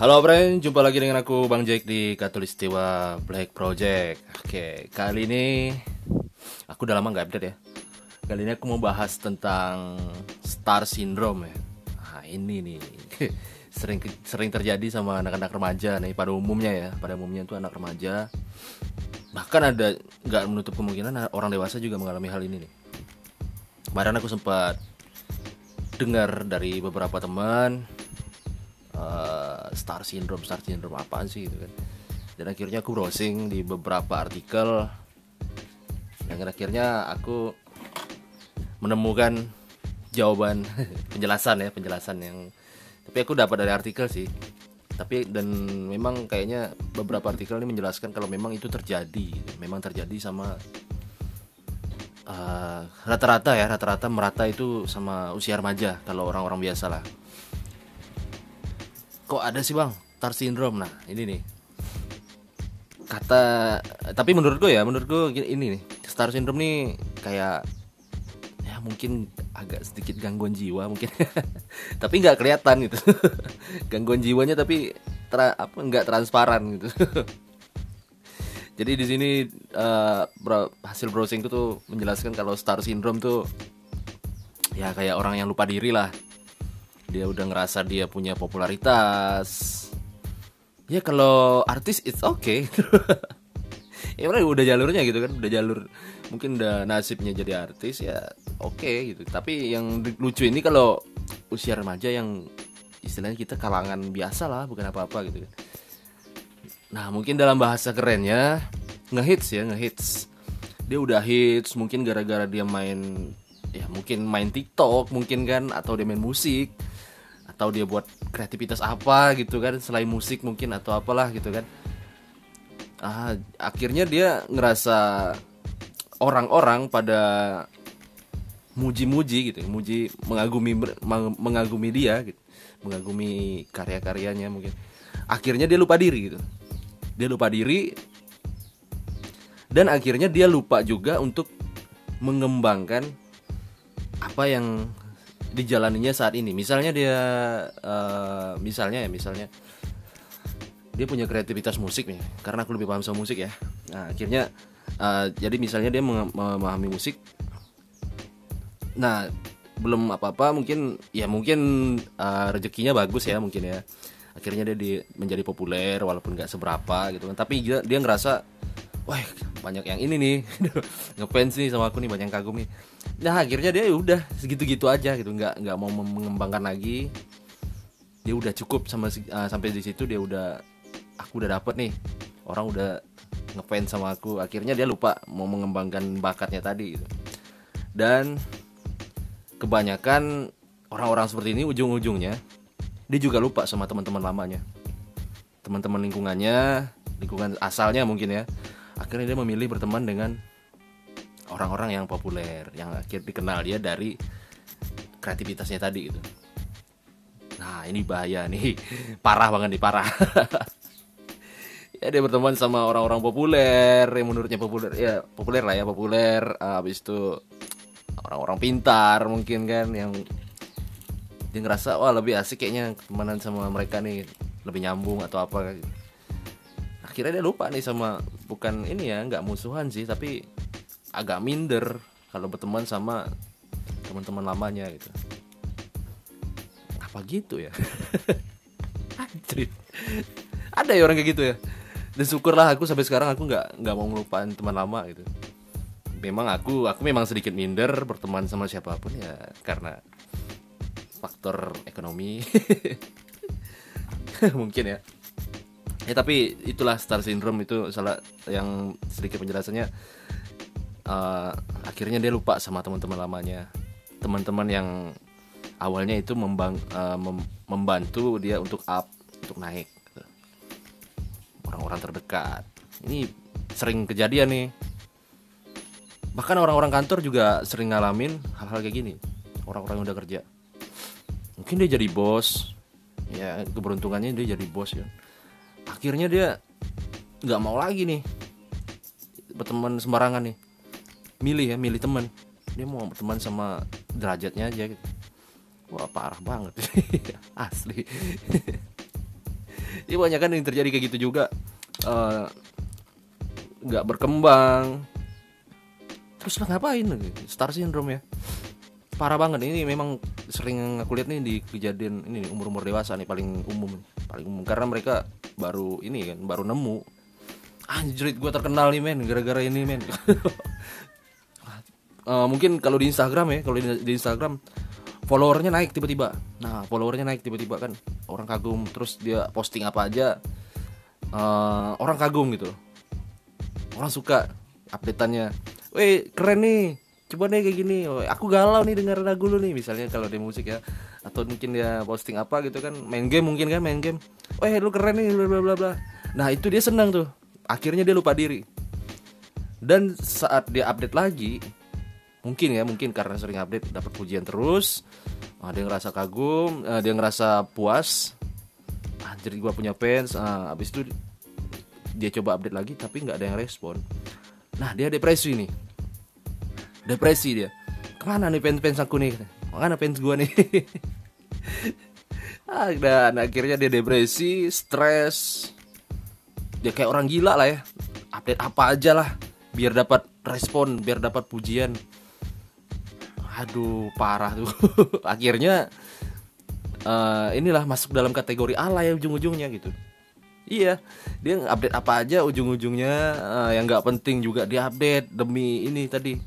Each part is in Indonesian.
Halo friend, jumpa lagi dengan aku Bang Jack di Katulistiwa Black Project. Oke, kali ini Aku udah lama gak update ya. Kali ini aku mau bahas tentang Star Syndrome ya. Nah ini nih. Sering sering terjadi sama anak-anak remaja nih. Pada umumnya ya Pada umumnya itu anak remaja. Bahkan ada nggak menutup kemungkinan orang dewasa juga mengalami hal ini nih. Kemarin aku sempat dengar dari beberapa teman star syndrome star syndrome apaan sih gitu kan. Dan akhirnya aku browsing di beberapa artikel. Yang akhirnya aku menemukan jawaban penjelasan ya penjelasan yang tapi aku dapat dari artikel sih. Tapi dan memang kayaknya beberapa artikel ini menjelaskan kalau memang itu terjadi. Memang terjadi sama Eh, rata-rata uh, ya rata-rata merata itu sama usia remaja kalau orang-orang biasa lah kok ada sih bang? Tar syndrome nah ini nih. Kata tapi menurut gue ya menurut gue ini nih. Star syndrome nih kayak ya mungkin agak sedikit gangguan jiwa mungkin. Tapi nggak kelihatan gitu. Gangguan jiwanya tapi tra, apa nggak transparan gitu. Jadi di sini uh, hasil browsing tuh menjelaskan kalau star syndrome tuh ya kayak orang yang lupa diri lah. Dia udah ngerasa dia punya popularitas. Ya kalau artis it's okay. ya udah jalurnya gitu kan, udah jalur mungkin udah nasibnya jadi artis ya oke okay, gitu. Tapi yang lucu ini kalau usia remaja yang istilahnya kita kalangan biasa lah, bukan apa-apa gitu kan Nah mungkin dalam bahasa kerennya ngehits ya ngehits. Dia udah hits mungkin gara-gara dia main ya mungkin main TikTok mungkin kan atau dia main musik atau dia buat kreativitas apa gitu kan selain musik mungkin atau apalah gitu kan. Ah, akhirnya dia ngerasa orang-orang pada muji-muji gitu, muji mengagumi mengagumi dia gitu, mengagumi karya-karyanya mungkin. Akhirnya dia lupa diri gitu dia lupa diri dan akhirnya dia lupa juga untuk mengembangkan apa yang dijalaninya saat ini. Misalnya dia uh, misalnya ya misalnya dia punya kreativitas musik nih karena aku lebih paham sama musik ya. Nah akhirnya uh, jadi misalnya dia memahami musik. Nah belum apa apa mungkin ya mungkin uh, rezekinya bagus ya mungkin ya. Akhirnya dia di, menjadi populer walaupun nggak seberapa gitu kan. Tapi dia, dia ngerasa wah banyak yang ini nih. Ngefans nih sama aku nih banyak yang kagum nih. Nah akhirnya dia ya udah segitu-gitu aja gitu. Nggak nggak mau mengembangkan lagi. Dia udah cukup sama uh, sampai di situ dia udah aku udah dapet nih. Orang udah ngefans sama aku. Akhirnya dia lupa mau mengembangkan bakatnya tadi gitu. Dan kebanyakan orang-orang seperti ini ujung-ujungnya dia juga lupa sama teman-teman lamanya. Teman-teman lingkungannya lingkungan asalnya mungkin ya akhirnya dia memilih berteman dengan orang-orang yang populer yang akhirnya dikenal dia dari kreativitasnya tadi gitu. Nah ini bahaya nih. Parah banget nih parah. Ya dia berteman sama orang-orang populer yang menurutnya populer ya populer lah ya populer. Habis itu orang-orang pintar mungkin kan yang dia ngerasa wah lebih asik kayaknya temenan sama mereka nih lebih nyambung atau apa. Akhirnya dia lupa nih sama bukan ini ya nggak musuhan sih tapi agak minder kalau berteman sama teman-teman lamanya gitu. Apa gitu ya? Ada ya orang kayak gitu ya? Dan syukurlah aku sampai sekarang aku nggak nggak mau ngelupain teman lama gitu. Memang aku aku memang sedikit minder berteman sama siapa pun ya karena faktor ekonomi. Mungkin ya ya tapi itulah star syndrome itu salah yang sedikit penjelasannya. Uh, akhirnya dia lupa sama teman-teman lamanya. Teman-teman yang awalnya itu membang, uh, mem membantu dia untuk up untuk naik gitu. orang-orang terdekat. Ini sering kejadian nih. Bahkan orang-orang kantor juga sering ngalamin hal-hal kayak gini. Orang-orang yang udah kerja. Mungkin dia jadi bos. Ya keberuntungannya dia jadi bos ya akhirnya dia nggak mau lagi nih berteman sembarangan nih. Milih ya milih teman. Dia mau berteman sama derajatnya aja gitu. Wah parah banget. Asli. Iya banyak kan yang terjadi kayak gitu juga. Eh, nggak berkembang. Terus lah ngapain star syndrome ya. Parah banget. Ini memang sering aku lihat nih di kejadian ini umur umur dewasa nih paling umum paling karena mereka baru ini kan baru nemu. Anjrit gue terkenal nih men gara-gara ini men. Eh, mungkin kalau di Instagram ya kalau di, di Instagram followernya naik tiba-tiba. Nah followernya naik tiba-tiba kan orang kagum terus dia posting apa aja eh, orang kagum gitu. Orang suka updateannya. Weh keren nih coba deh kayak gini. Aku galau nih dengar lagu lu nih misalnya kalau di musik ya atau mungkin dia posting apa gitu kan main game mungkin kan main game. Weh lu keren nih bla bla bla nah itu dia senang tuh. Akhirnya dia lupa diri. Dan saat dia update lagi mungkin ya mungkin karena sering update dapat pujian terus. Ah, dia ngerasa kagum ah, dia ngerasa puas. Anjir gua punya fans. Ah, abis itu dia coba update lagi tapi nggak ada yang respon. Nah dia depresi nih. Depresi dia. Ke mana nih fans fans aku nih mana fans gua nih? Ah, dan akhirnya dia depresi stres. Dia kayak orang gila lah ya. Update apa aja lah biar dapat respon biar dapat pujian. Aduh parah tuh. Akhirnya eh, inilah masuk dalam kategori alay ujung-ujungnya gitu. Iya dia update apa aja ujung-ujungnya eh, yang nggak penting juga dia update demi ini tadi.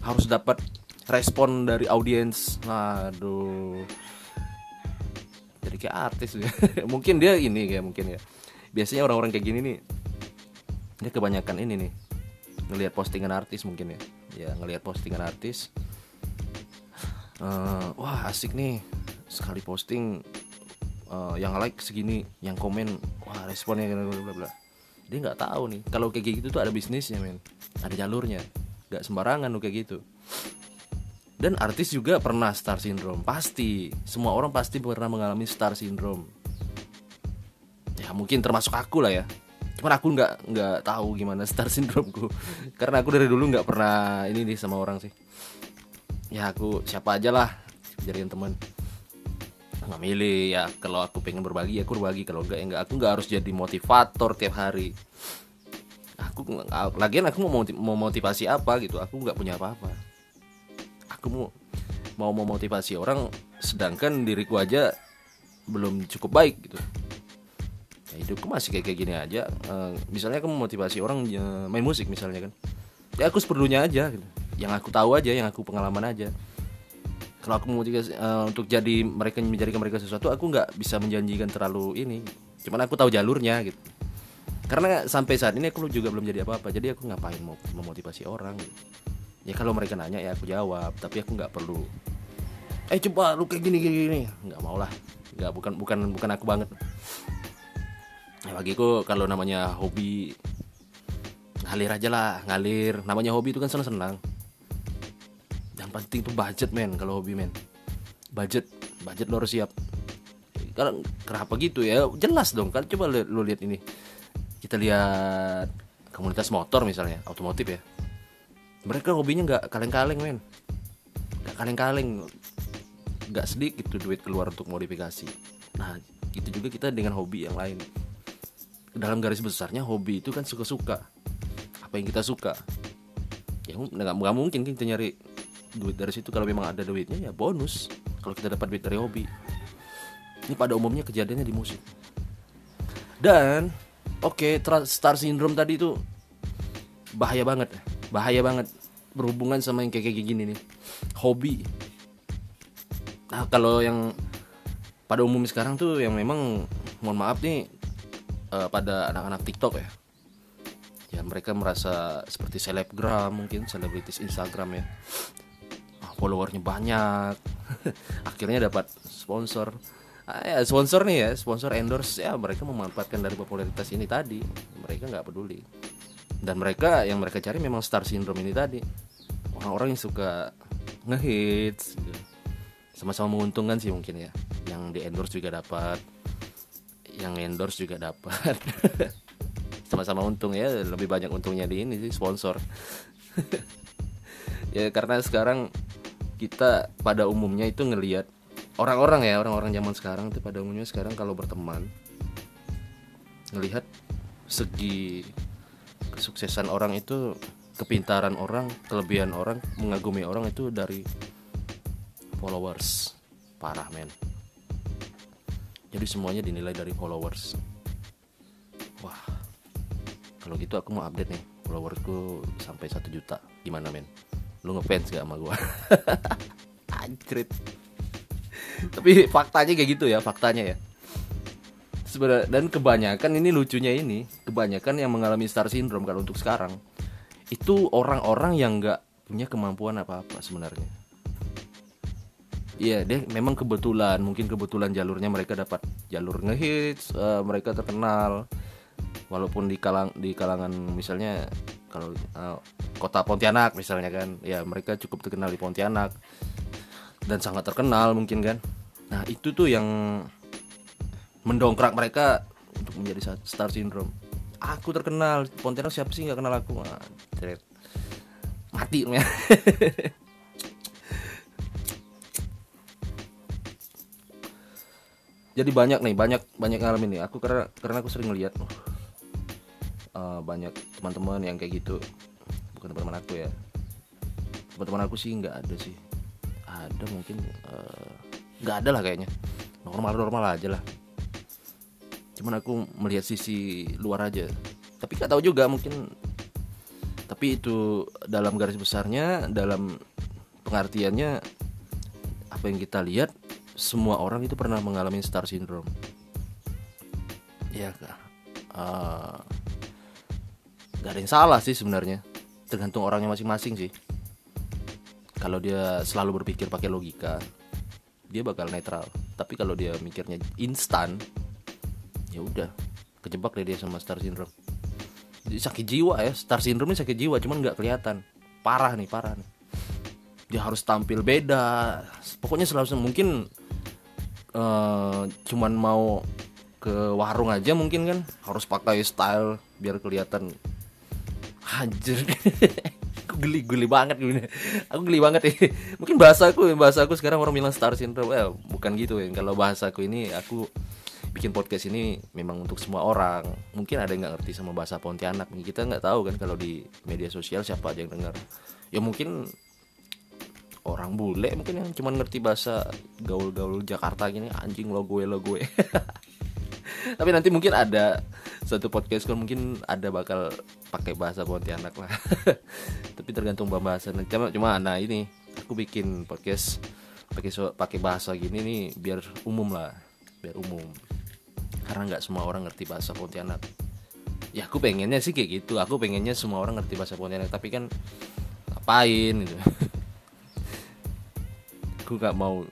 Harus dapat respon dari audiens. Aduh. Jadi kayak artis ya. mungkin dia ini kayak mungkin ya. Biasanya orang-orang kayak gini nih dia kebanyakan ini nih ngelihat postingan artis mungkin ya. Ya ngelihat postingan artis. Eh, wah asik nih. Sekali posting eh, yang like segini yang komen wah responnya bla bla bla dia nggak tahu nih. Kalau kayak gitu tuh ada bisnisnya men. Ada jalurnya. Nggak sembarangan tuh kayak gitu dan artis juga pernah star syndrome pasti. Semua orang pasti pernah mengalami star syndrome. Ya mungkin termasuk aku lah ya. Cuman aku nggak nggak tahu gimana star syndromeku. Karena aku dari dulu nggak pernah ini nih sama orang sih. Ya aku siapa aja lah jadiin teman. Nggak milih ya kalau aku pengen berbagi aku berbagi. Kalau enggak ya enggak aku nggak harus jadi motivator tiap hari. Aku lagian aku mau motivasi apa gitu. Aku nggak punya apa-apa aku mau memotivasi orang sedangkan diriku aja belum cukup baik gitu. Ya hidupku masih kayak gini aja. Eh, misalnya aku memotivasi orang eh, main musik misalnya kan. Ya aku seperlunya aja gitu. yang aku tahu aja yang aku pengalaman aja. Kalau aku memotivasi eh, untuk jadi mereka menjadikan mereka sesuatu aku nggak bisa menjanjikan terlalu ini. Cuman aku tahu jalurnya gitu. Karena sampai saat ini aku juga belum jadi apa-apa. Jadi aku ngapain mau memotivasi orang gitu. Ya kalau mereka nanya ya aku jawab tapi aku nggak perlu. Eh coba lu kayak gini gini gini. Nggak mau lah. Nggak bukan bukan bukan aku banget. Ya bagiku kalau namanya hobi ngalir aja lah ngalir. Namanya hobi itu kan senang senang yang penting tuh budget men kalau hobi men. Budget budget lo harus siap. Kalau kenapa gitu ya? Jelas dong kan? Coba lu, lu lihat ini. Kita lihat komunitas motor misalnya otomotif ya mereka hobinya nggak kaleng-kaleng men. Nggak kaleng-kaleng. Nggak sedikit tuh duit keluar untuk modifikasi. Nah itu juga kita dengan hobi yang lain. Dalam garis besarnya hobi itu kan suka-suka. Apa yang kita suka? Ya nggak mungkin kita nyari duit dari situ. Kalau memang ada duitnya ya bonus. Kalau kita dapat duit dari hobi. Ini pada umumnya kejadiannya di musik. Dan oke tra- star syndrome tadi itu bahaya banget bahaya banget. Berhubungan sama yang kayak kayak gini nih. Hobi. Nah kalau yang pada umum sekarang tuh yang memang mohon maaf nih eh, pada anak-anak TikTok ya. Ya mereka merasa seperti selebgram mungkin selebritis Instagram ya. Ah, followernya banyak. Akhirnya dapat sponsor. Ah, ya sponsor nih ya sponsor endorse. Ya mereka memanfaatkan dari popularitas ini tadi. Mereka nggak peduli dan mereka yang mereka cari memang star syndrome ini tadi. Orang-orang yang suka ngehits gitu. sama-sama menguntungkan sih mungkin ya. Yang di endorse juga dapat. Yang endorse juga dapat. Sama-sama untung ya. Lebih banyak untungnya di ini sih sponsor. Ya karena sekarang kita pada umumnya itu ngelihat orang-orang ya orang-orang zaman sekarang itu pada umumnya sekarang kalau berteman ngelihat segi kesuksesan orang itu kepintaran orang kelebihan orang mengagumi orang itu dari followers. Parah men. Jadi semuanya dinilai dari followers. Wah. Kalau gitu aku mau update nih followersku sampai satu juta. Gimana men? Lu ngefans gak sama gua? Anjrit. Tapi faktanya kayak gitu ya faktanya ya sebenarnya dan kebanyakan ini lucunya ini kebanyakan yang mengalami star syndrome kalau untuk sekarang itu orang-orang yang nggak punya kemampuan apa-apa sebenarnya Iya, deh memang kebetulan, mungkin kebetulan jalurnya mereka dapat jalur ngehits, uh, mereka terkenal. Walaupun di kalang di kalangan misalnya kalau uh, kota Pontianak misalnya kan, ya mereka cukup terkenal di Pontianak dan sangat terkenal mungkin kan. Nah, itu tuh yang mendongkrak mereka untuk menjadi star syndrome. Aku terkenal, Pontianak siapa sih nggak kenal aku? Nah, mati ya. jadi banyak nih banyak banyak ngalamin nih. Aku karena karena aku sering lihat uh, banyak teman-teman yang kayak gitu. Bukan teman-teman aku ya. Teman-teman aku sih nggak ada sih. Ada mungkin eh, nggak uh, ada lah kayaknya. Normal normal aja lah cuman aku melihat sisi luar aja. Tapi nggak tahu juga mungkin. Tapi itu dalam garis besarnya dalam pengertiannya apa yang kita lihat semua orang itu pernah mengalami star syndrome. Ya uh, gak ada yang salah sih sebenarnya. Tergantung orangnya masing-masing sih. Kalau dia selalu berpikir pakai logika dia bakal netral. Tapi kalau dia mikirnya instan ya udah kejebak deh dia sama star syndrome. Sakit jiwa ya star syndrome ini sakit jiwa cuman nggak kelihatan. Parah nih parah nih. Dia harus tampil beda. Pokoknya selalu mungkin uh, cuman mau ke warung aja mungkin kan. Harus pakai style biar kelihatan. Anjir. Aku geli geli banget gini. Aku geli banget ya mungkin bahasa aku bahasa aku sekarang orang bilang star syndrome. Well, bukan gitu ya kalau bahasa aku ini aku bikin podcast ini memang untuk semua orang. Mungkin ada yang nggak ngerti sama bahasa Pontianak kita nggak tahu kan kalau di media sosial siapa aja yang dengar. Ya mungkin orang bule mungkin yang cuma ngerti bahasa gaul-gaul Jakarta gini anjing lo gue lo gue tapi nanti mungkin ada satu podcast kan mungkin ada bakal pakai bahasa Pontianak lah. Tapi tergantung pembahasan cuma cuma nah ini aku bikin podcast pakai pakai bahasa gini nih biar umum lah biar umum karena nggak semua orang ngerti bahasa Pontianak. Ya aku pengennya sih kayak gitu. Aku pengennya semua orang ngerti bahasa Pontianak tapi kan ngapain gitu? Aku nggak mau.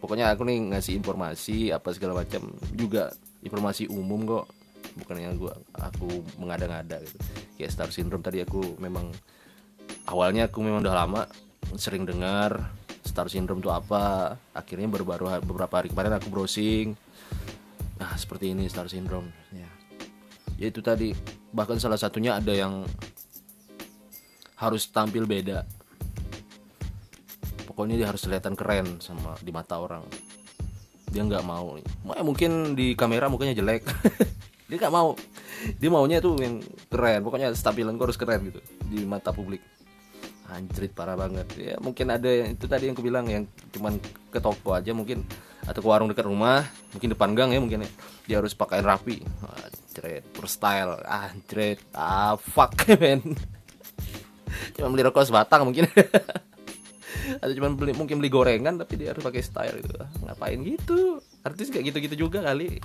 Pokoknya aku nih ngasih informasi apa segala macam. Juga informasi umum kok. Bukannya gua aku mengada-ngada gitu. Kayak star syndrome tadi aku memang awalnya aku memang udah lama sering dengar star syndrome itu apa. Akhirnya baru-baru beberapa hari kemarin aku browsing seperti ini star syndrome. Ya. Ya itu tadi. Bahkan salah satunya ada yang harus tampil beda. Pokoknya dia harus kelihatan keren sama di mata orang. Dia nggak mau. Eh, mungkin di kamera mukanya jelek. Dia nggak mau. Dia maunya tuh yang keren. Pokoknya stabilan harus keren gitu di mata publik. Anjrit parah banget. Ya mungkin ada yang itu tadi yang aku bilang yang cuman ke toko aja mungkin atau ke warung dekat rumah mungkin depan gang ya mungkin ya. dia harus pakai rapi. Anjrit per style anjrit ah fuck man cuma beli rokok sebatang mungkin. Atau cuma beli mungkin beli gorengan tapi dia harus pakai style gitu. Ngapain gitu? Artis kayak gitu-gitu juga kali.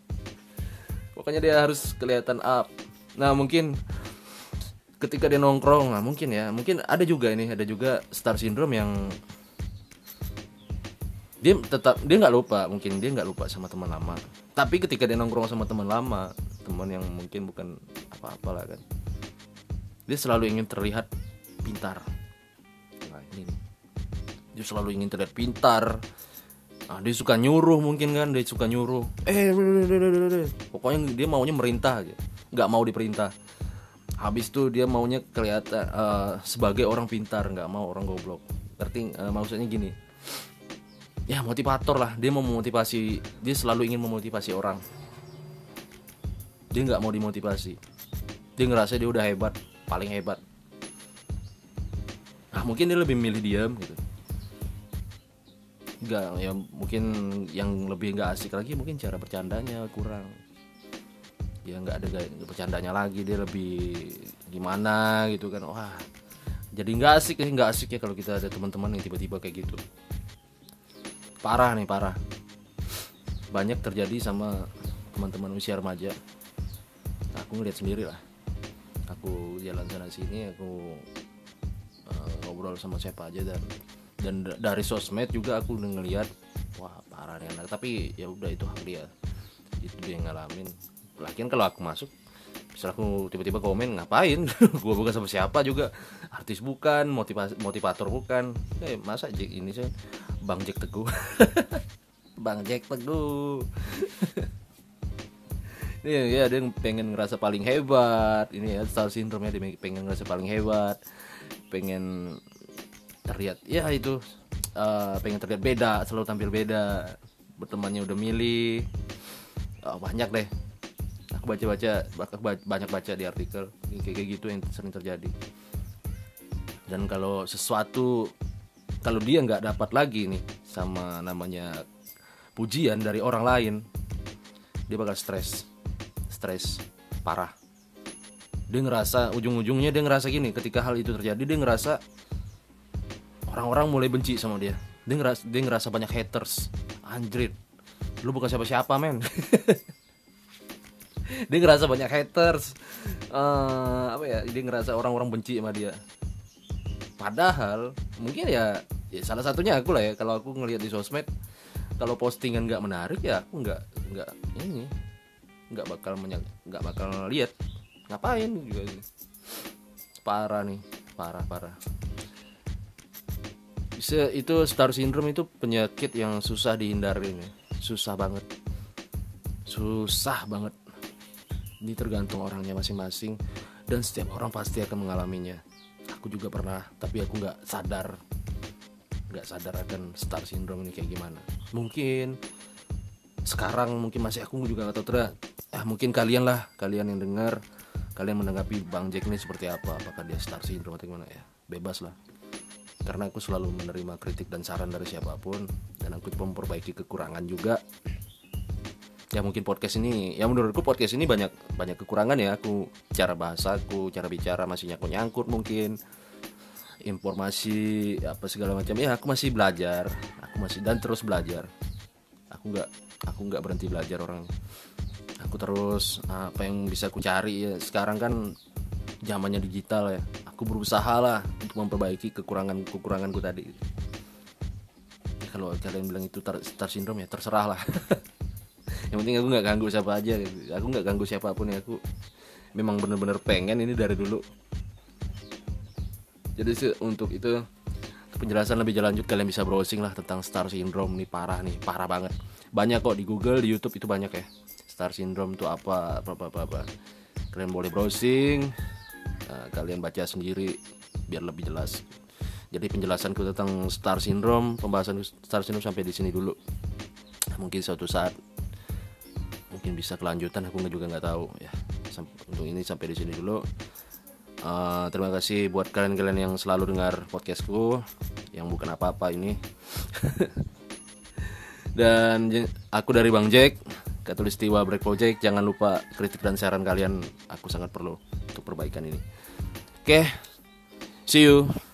Pokoknya dia harus kelihatan up. Nah mungkin ketika dia nongkrong nah mungkin ya. Mungkin ada juga ini ada juga star syndrome yang dia tetap dia nggak lupa mungkin dia nggak lupa sama teman lama. Tapi ketika dia nongkrong sama teman lama teman yang mungkin bukan apa-apa lah kan dia selalu ingin terlihat pintar. Dia selalu ingin terlihat pintar. Nah, dia suka nyuruh mungkin kan dia suka nyuruh. Eh pokoknya dia maunya merintah aja. Nggak mau diperintah. Habis itu dia maunya kelihatan uh, sebagai orang pintar nggak mau orang goblok. Ngerti uh, maksudnya gini ya motivator lah. Dia mau memotivasi. Dia selalu ingin memotivasi orang. Dia nggak mau dimotivasi. Dia ngerasa dia udah hebat paling hebat. Nah mungkin dia lebih milih diam gitu. Nggak ya mungkin yang lebih nggak asik lagi mungkin cara bercandanya kurang. Ya nggak ada bercandanya lagi. Dia lebih gimana gitu kan. Wah jadi nggak asik ya nggak asik ya kalau kita ada teman-teman yang tiba-tiba kayak gitu parah nih parah. Banyak terjadi sama teman-teman usia remaja. Aku ngeliat sendiri lah. Aku jalan sana sini aku uh, ngobrol sama siapa aja dan dan dari sosmed juga aku udah ngeliat wah parah nih anak. Tapi ya udah itu hak dia. Itu dia ngalamin. Lagian kalau aku masuk bisa aku tiba-tiba komen ngapain? Gue bukan sama siapa juga. Artis bukan motivasi motivator bukan. Eh masa ini sih bang Jack teguh. Bang Jack teguh. Ini ya dia pengen ngerasa paling hebat. Ini ya star syndrome ya dia pengen ngerasa paling hebat. Pengen terlihat ya itu uh, pengen terlihat beda selalu tampil beda. Bertemannya udah milih. Uh, banyak deh. Aku baca-baca banyak baca di artikel kayak gitu yang sering terjadi. Dan kalau sesuatu kalau dia nggak dapat lagi nih sama namanya pujian dari orang lain dia bakal stres stres parah. Dia ngerasa ujung-ujungnya dia ngerasa gini ketika hal itu terjadi dia ngerasa orang-orang mulai benci sama dia. Dia ngerasa dia ngerasa banyak haters. Anjrit lu bukan siapa-siapa men. Dia ngerasa banyak haters. Uh, apa ya dia ngerasa orang-orang benci sama dia padahal mungkin ya, ya salah satunya aku lah ya kalau aku ngelihat di sosmed kalau postingan nggak menarik ya aku nggak nggak ini nggak bakal nggak bakal lihat. Ngapain juga parah nih parah parah. Bisa itu star syndrome itu penyakit yang susah dihindari nih susah banget. Susah banget. Ini tergantung orangnya masing-masing dan setiap orang pasti akan mengalaminya aku juga pernah tapi aku nggak sadar nggak sadar akan star syndrome ini kayak gimana. Mungkin sekarang mungkin masih aku juga nggak tahu terus ah mungkin kalian lah kalian yang dengar kalian menanggapi bang Jack ini seperti apa apakah dia star syndrome atau gimana ya. Bebas lah. Karena aku selalu menerima kritik dan saran dari siapa pun dan aku memperbaiki kekurangan juga ya mungkin podcast ini ya menurutku podcast ini banyak banyak kekurangan ya. Aku cara bahasaku cara bicara masih nyangkut nyangkut mungkin. Informasi apa segala macam. Ya aku masih belajar. Aku masih dan terus belajar. Aku nggak aku nggak berhenti belajar orang. Aku terus apa yang bisa aku cari ya. Sekarang kan zamannya digital ya. Aku berusaha lah untuk memperbaiki kekurangan kekuranganku tadi. Kalau kalian bilang itu star syndrome ya terserah lah yang penting aku nggak ganggu siapa aja aku nggak ganggu siapa pun ya aku memang bener-bener pengen ini dari dulu. Jadi sih untuk itu penjelasan lebih lanjut kalian bisa browsing lah tentang star syndrome nih parah nih parah banget. Banyak kok di Google di YouTube itu banyak ya. Star syndrome itu apa apa apa apa, apa. kalian boleh browsing uh, kalian baca sendiri biar lebih jelas. Jadi penjelasanku tentang star syndrome pembahasan star syndrome sampai di sini dulu. Mungkin suatu saat mungkin bisa kelanjutan aku juga nggak tahu ya. Untuk ini sampai di sini dulu. Uh, terima kasih buat kalian-kalian yang selalu dengar podcastku yang bukan apa-apa ini. Dan aku dari Bang Jack Katulistiwa Break Project. Jangan lupa kritik dan saran kalian aku sangat perlu untuk perbaikan ini. Oke okay, see you